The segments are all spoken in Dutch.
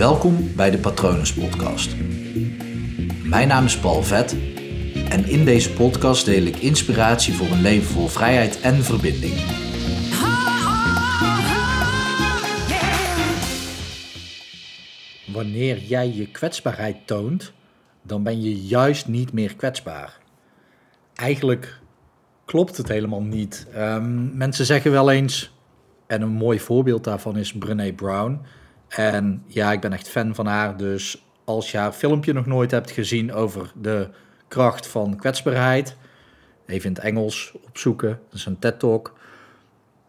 Welkom bij de Patronus Podcast. Mijn naam is Paul Vet en in deze podcast deel ik inspiratie voor een leven vol vrijheid en verbinding. Wanneer jij je kwetsbaarheid toont, dan ben je juist niet meer kwetsbaar. Eigenlijk klopt het helemaal niet. Ehm, mensen zeggen wel eens, en een mooi voorbeeld daarvan is Brené Brown. En ja, ik ben echt fan van haar. Dus als je haar filmpje nog nooit hebt gezien over de kracht van kwetsbaarheid, even in het Engels opzoeken. Dat is een TED-talk.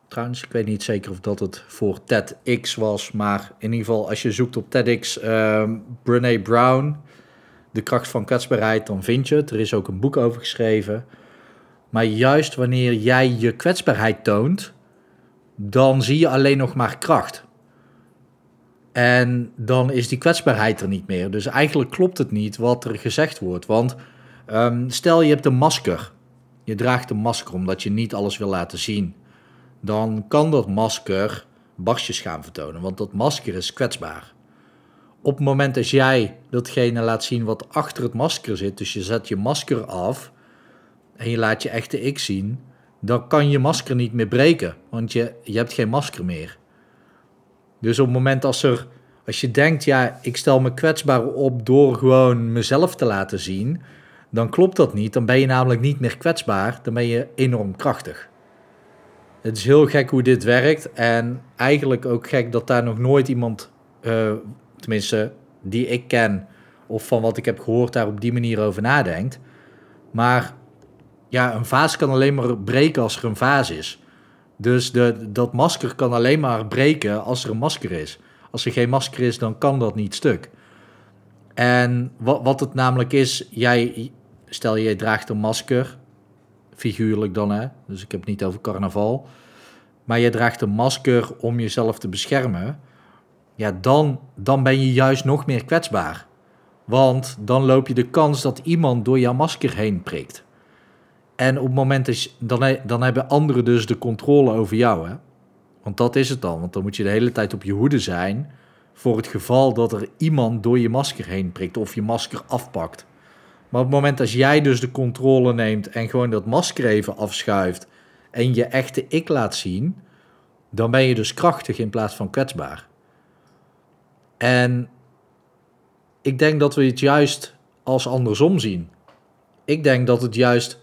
Trouwens, ik weet niet zeker of dat het voor TEDx was, maar in ieder geval als je zoekt op TEDx uh, Brown, de kracht van kwetsbaarheid, dan vind je het. Er is ook een boek over geschreven. Maar juist wanneer jij je kwetsbaarheid toont, dan zie je alleen nog maar kracht. En dan is die kwetsbaarheid er niet meer. Dus eigenlijk klopt het niet wat er gezegd wordt. Want um, stel je hebt een masker. Je draagt een masker omdat je niet alles wil laten zien. Dan kan dat masker barstjes gaan vertonen. Want dat masker is kwetsbaar. Op het moment dat jij datgene laat zien wat achter het masker zit. Dus je zet je masker af. En je laat je echte ik zien. Dan kan je masker niet meer breken. Want je, je hebt geen masker meer. Dus op het moment als er, als je denkt, ja, ik stel me kwetsbaar op door gewoon mezelf te laten zien, dan klopt dat niet. Dan ben je namelijk niet meer kwetsbaar, dan ben je enorm krachtig. Het is heel gek hoe dit werkt en eigenlijk ook gek dat daar nog nooit iemand, uh, tenminste die ik ken of van wat ik heb gehoord, daar op die manier over nadenkt. Maar ja, een vaas kan alleen maar breken als er een vaas is. Dus de, dat masker kan alleen maar breken als er een masker is. Als er geen masker is, dan kan dat niet stuk. En wat, wat het namelijk is, jij, stel je draagt een masker, figuurlijk dan hè, dus ik heb het niet over carnaval. Maar je draagt een masker om jezelf te beschermen. Ja, dan, dan ben je juist nog meer kwetsbaar. Want dan loop je de kans dat iemand door jouw masker heen prikt. En op het moment dat dan, dan hebben anderen dus de controle over jou. Hè? Want dat is het dan. Want dan moet je de hele tijd op je hoede zijn. Voor het geval dat er iemand door je masker heen prikt of je masker afpakt. Maar op het moment dat jij dus de controle neemt en gewoon dat masker even afschuift. En je echte ik laat zien. Dan ben je dus krachtig in plaats van kwetsbaar. En ik denk dat we het juist als andersom zien. Ik denk dat het juist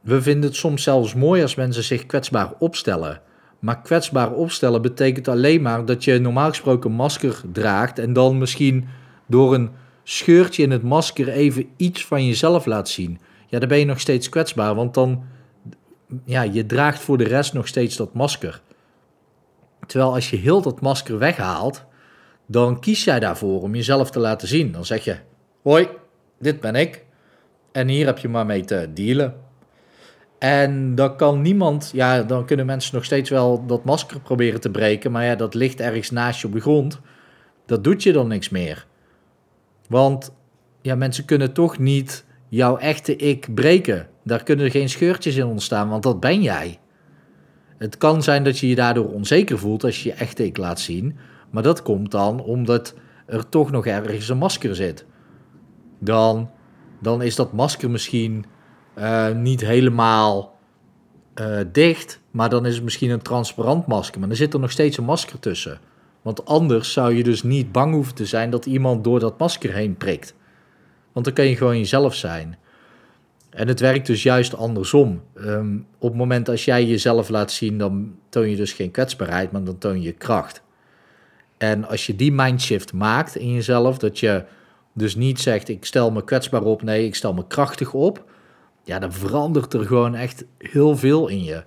we vinden het soms zelfs mooi als mensen zich kwetsbaar opstellen. Maar kwetsbaar opstellen betekent alleen maar dat je normaal gesproken masker draagt en dan misschien door een scheurtje in het masker even iets van jezelf laat zien. Ja, dan ben je nog steeds kwetsbaar, want dan, ja, je draagt voor de rest nog steeds dat masker. Terwijl als je heel dat masker weghaalt, dan kies jij daarvoor om jezelf te laten zien. Dan zeg je, hoi, dit ben ik. En hier heb je maar mee te dealen. En dan kan niemand, ja, dan kunnen mensen nog steeds wel dat masker proberen te breken, maar ja, dat ligt ergens naast je op de grond. Dat doet je dan niks meer. Want ja, mensen kunnen toch niet jouw echte ik breken. Daar kunnen geen scheurtjes in ontstaan, want dat ben jij. Het kan zijn dat je je daardoor onzeker voelt als je je echte ik laat zien, maar dat komt dan omdat er toch nog ergens een masker zit. Dan, dan is dat masker misschien uh, niet helemaal uh, dicht, maar dan is het misschien een transparant masker. Maar er zit er nog steeds een masker tussen. Want anders zou je dus niet bang hoeven te zijn dat iemand door dat masker heen prikt. Want dan kan je gewoon jezelf zijn. En het werkt dus juist andersom. Um, op het moment als jij jezelf laat zien, dan toon je dus geen kwetsbaarheid, maar dan toon je kracht. En als je die mindshift maakt in jezelf, dat je dus niet zegt: ik stel me kwetsbaar op, nee, ik stel me krachtig op ja, dan verandert er gewoon echt heel veel in je.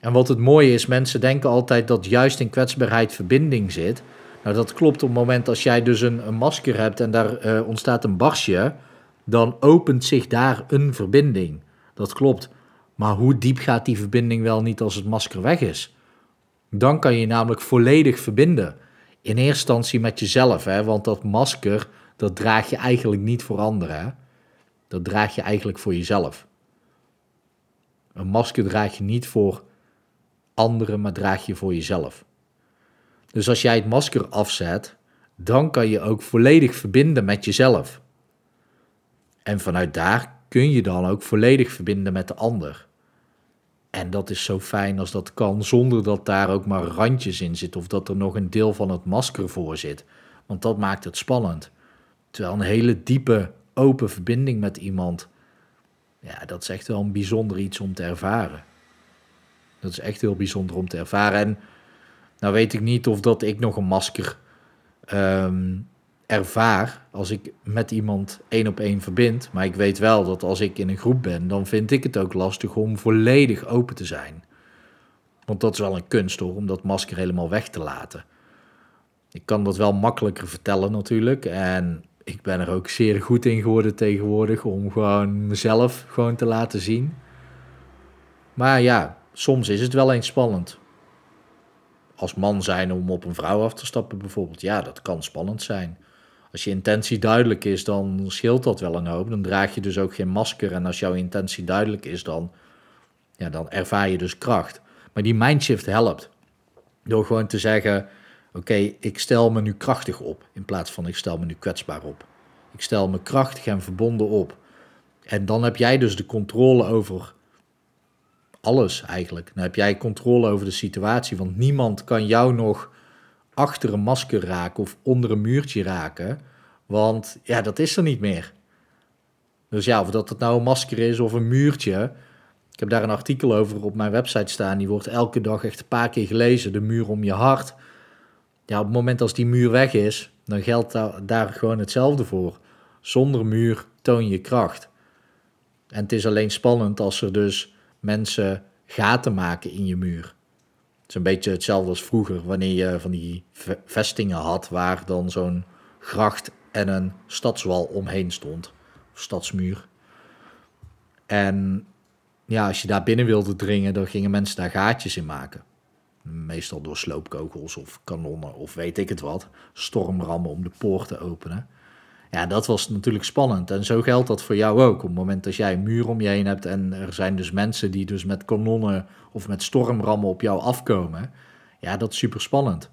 En wat het mooie is, mensen denken altijd dat juist in kwetsbaarheid verbinding zit. Nou, dat klopt op het moment als jij dus een, masker hebt en daar uh, ontstaat een barsje, dan opent zich daar een verbinding. Dat klopt. Maar hoe diep gaat die verbinding wel niet als het masker weg is? Dan kan je namelijk volledig verbinden. In eerste instantie met jezelf, hè? want dat masker, dat draag je eigenlijk niet voor anderen. Hè? Dat draag je eigenlijk voor jezelf. Een masker draag je niet voor anderen, maar draag je voor jezelf. Dus als jij het masker afzet, dan kan je ook volledig verbinden met jezelf. En vanuit daar kun je dan ook volledig verbinden met de ander. En dat is zo fijn als dat kan, zonder dat daar ook maar randjes in zitten of dat er nog een deel van het masker voor zit. Want dat maakt het spannend. Terwijl een hele diepe, open verbinding met iemand, ja, dat is echt wel een bijzonder iets om te ervaren. Dat is echt heel bijzonder om te ervaren. En nou weet ik niet of dat ik nog een masker ehm, ervaar als ik met iemand één op één verbind. Maar ik weet wel dat als ik in een groep ben, dan vind ik het ook lastig om volledig open te zijn. Want dat is wel een kunst hoor, om dat masker helemaal weg te laten. Ik kan dat wel makkelijker vertellen natuurlijk. En ik ben er ook zeer goed in geworden tegenwoordig om gewoon mezelf gewoon te laten zien. Maar ja, soms is het wel eens spannend. Als man zijn om op een vrouw af te stappen bijvoorbeeld, ja, dat kan spannend zijn. Als je intentie duidelijk is, dan scheelt dat wel een hoop. Dan draag je dus ook geen masker. En als jouw intentie duidelijk is, dan, ja, dan ervaar je dus kracht. Maar die mindshift helpt. Door gewoon te zeggen: Oké, ik stel me nu krachtig op. In plaats van ik stel me nu kwetsbaar op. Ik stel me krachtig en verbonden op. En dan heb jij dus de controle over alles eigenlijk. Dan heb jij controle over de situatie. Want niemand kan jou nog achter een masker raken of onder een muurtje raken. Want ja, dat is er niet meer. Dus ja, of dat het nou een masker is of een muurtje. Ik heb daar een artikel over op mijn website staan. Die wordt elke dag echt een paar keer gelezen. De muur om je hart. Ja, op het moment als die muur weg is, dan geldt daar, gewoon hetzelfde voor. Zonder muur toon je kracht. En het is alleen spannend als er dus mensen gaten maken in je muur. Het is een beetje hetzelfde als vroeger, wanneer je van die vestingen had waar dan zo'n gracht en een stadswal omheen stond. Of stadsmuur. En ja, als je daar binnen wilde dringen, dan gingen mensen daar gaatjes in maken. Meestal door sloopkogels of kanonnen of weet ik het wat. Stormrammen om de poort te openen. Ja, dat was natuurlijk spannend. En zo geldt dat voor jou ook. Op het moment dat jij een muur om je heen hebt en er zijn dus mensen die dus met kanonnen of met stormrammen op jou afkomen. Ja, dat is super spannend.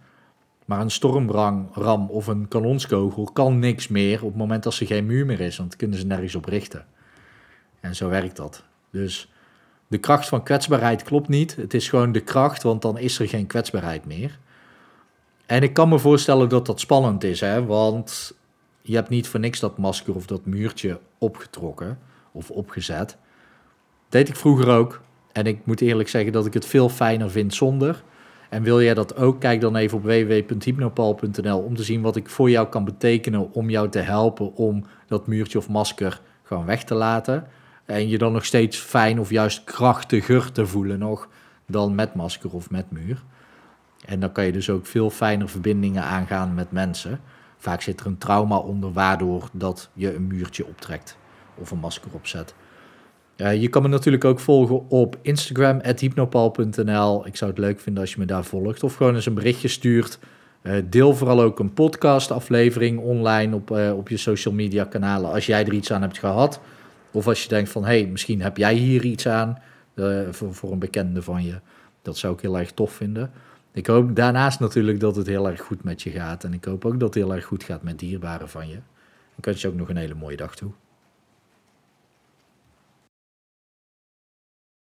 Maar een stormram of een kanonskogel kan niks meer op het moment dat er geen muur meer is, want dan kunnen ze nergens op richten. En zo werkt dat. Dus de kracht van kwetsbaarheid klopt niet. Het is gewoon de kracht, want dan is er geen kwetsbaarheid meer. En ik kan me voorstellen dat dat spannend is, hè? want je hebt niet voor niks dat masker of dat muurtje opgetrokken of opgezet. Dat deed ik vroeger ook. En ik moet eerlijk zeggen dat ik het veel fijner vind zonder. En wil jij dat ook? Kijk dan even op www.hypnopal.nl om te zien wat ik voor jou kan betekenen om jou te helpen om dat muurtje of masker gewoon weg te laten. En je dan nog steeds fijn of juist krachtiger te voelen nog dan met masker of met muur. En dan kan je dus ook veel fijner verbindingen aangaan met mensen. Vaak zit er een trauma onder waardoor dat je een muurtje optrekt of een masker opzet. Uh, je kan me natuurlijk ook volgen op Instagram, hypnopal.nl. Ik zou het leuk vinden als je me daar volgt. Of gewoon eens een berichtje stuurt. Uh, deel vooral ook een podcastaflevering online op, uh, op je social media kanalen als jij er iets aan hebt gehad. Of als je denkt van, hé, hey, misschien heb jij hier iets aan voor, voor een bekende van je. Dat zou ik heel erg tof vinden. Ik hoop daarnaast natuurlijk dat het heel erg goed met je gaat. En ik hoop ook dat het heel erg goed gaat met dierbaren van je. Ik wens je ook nog een hele mooie dag toe.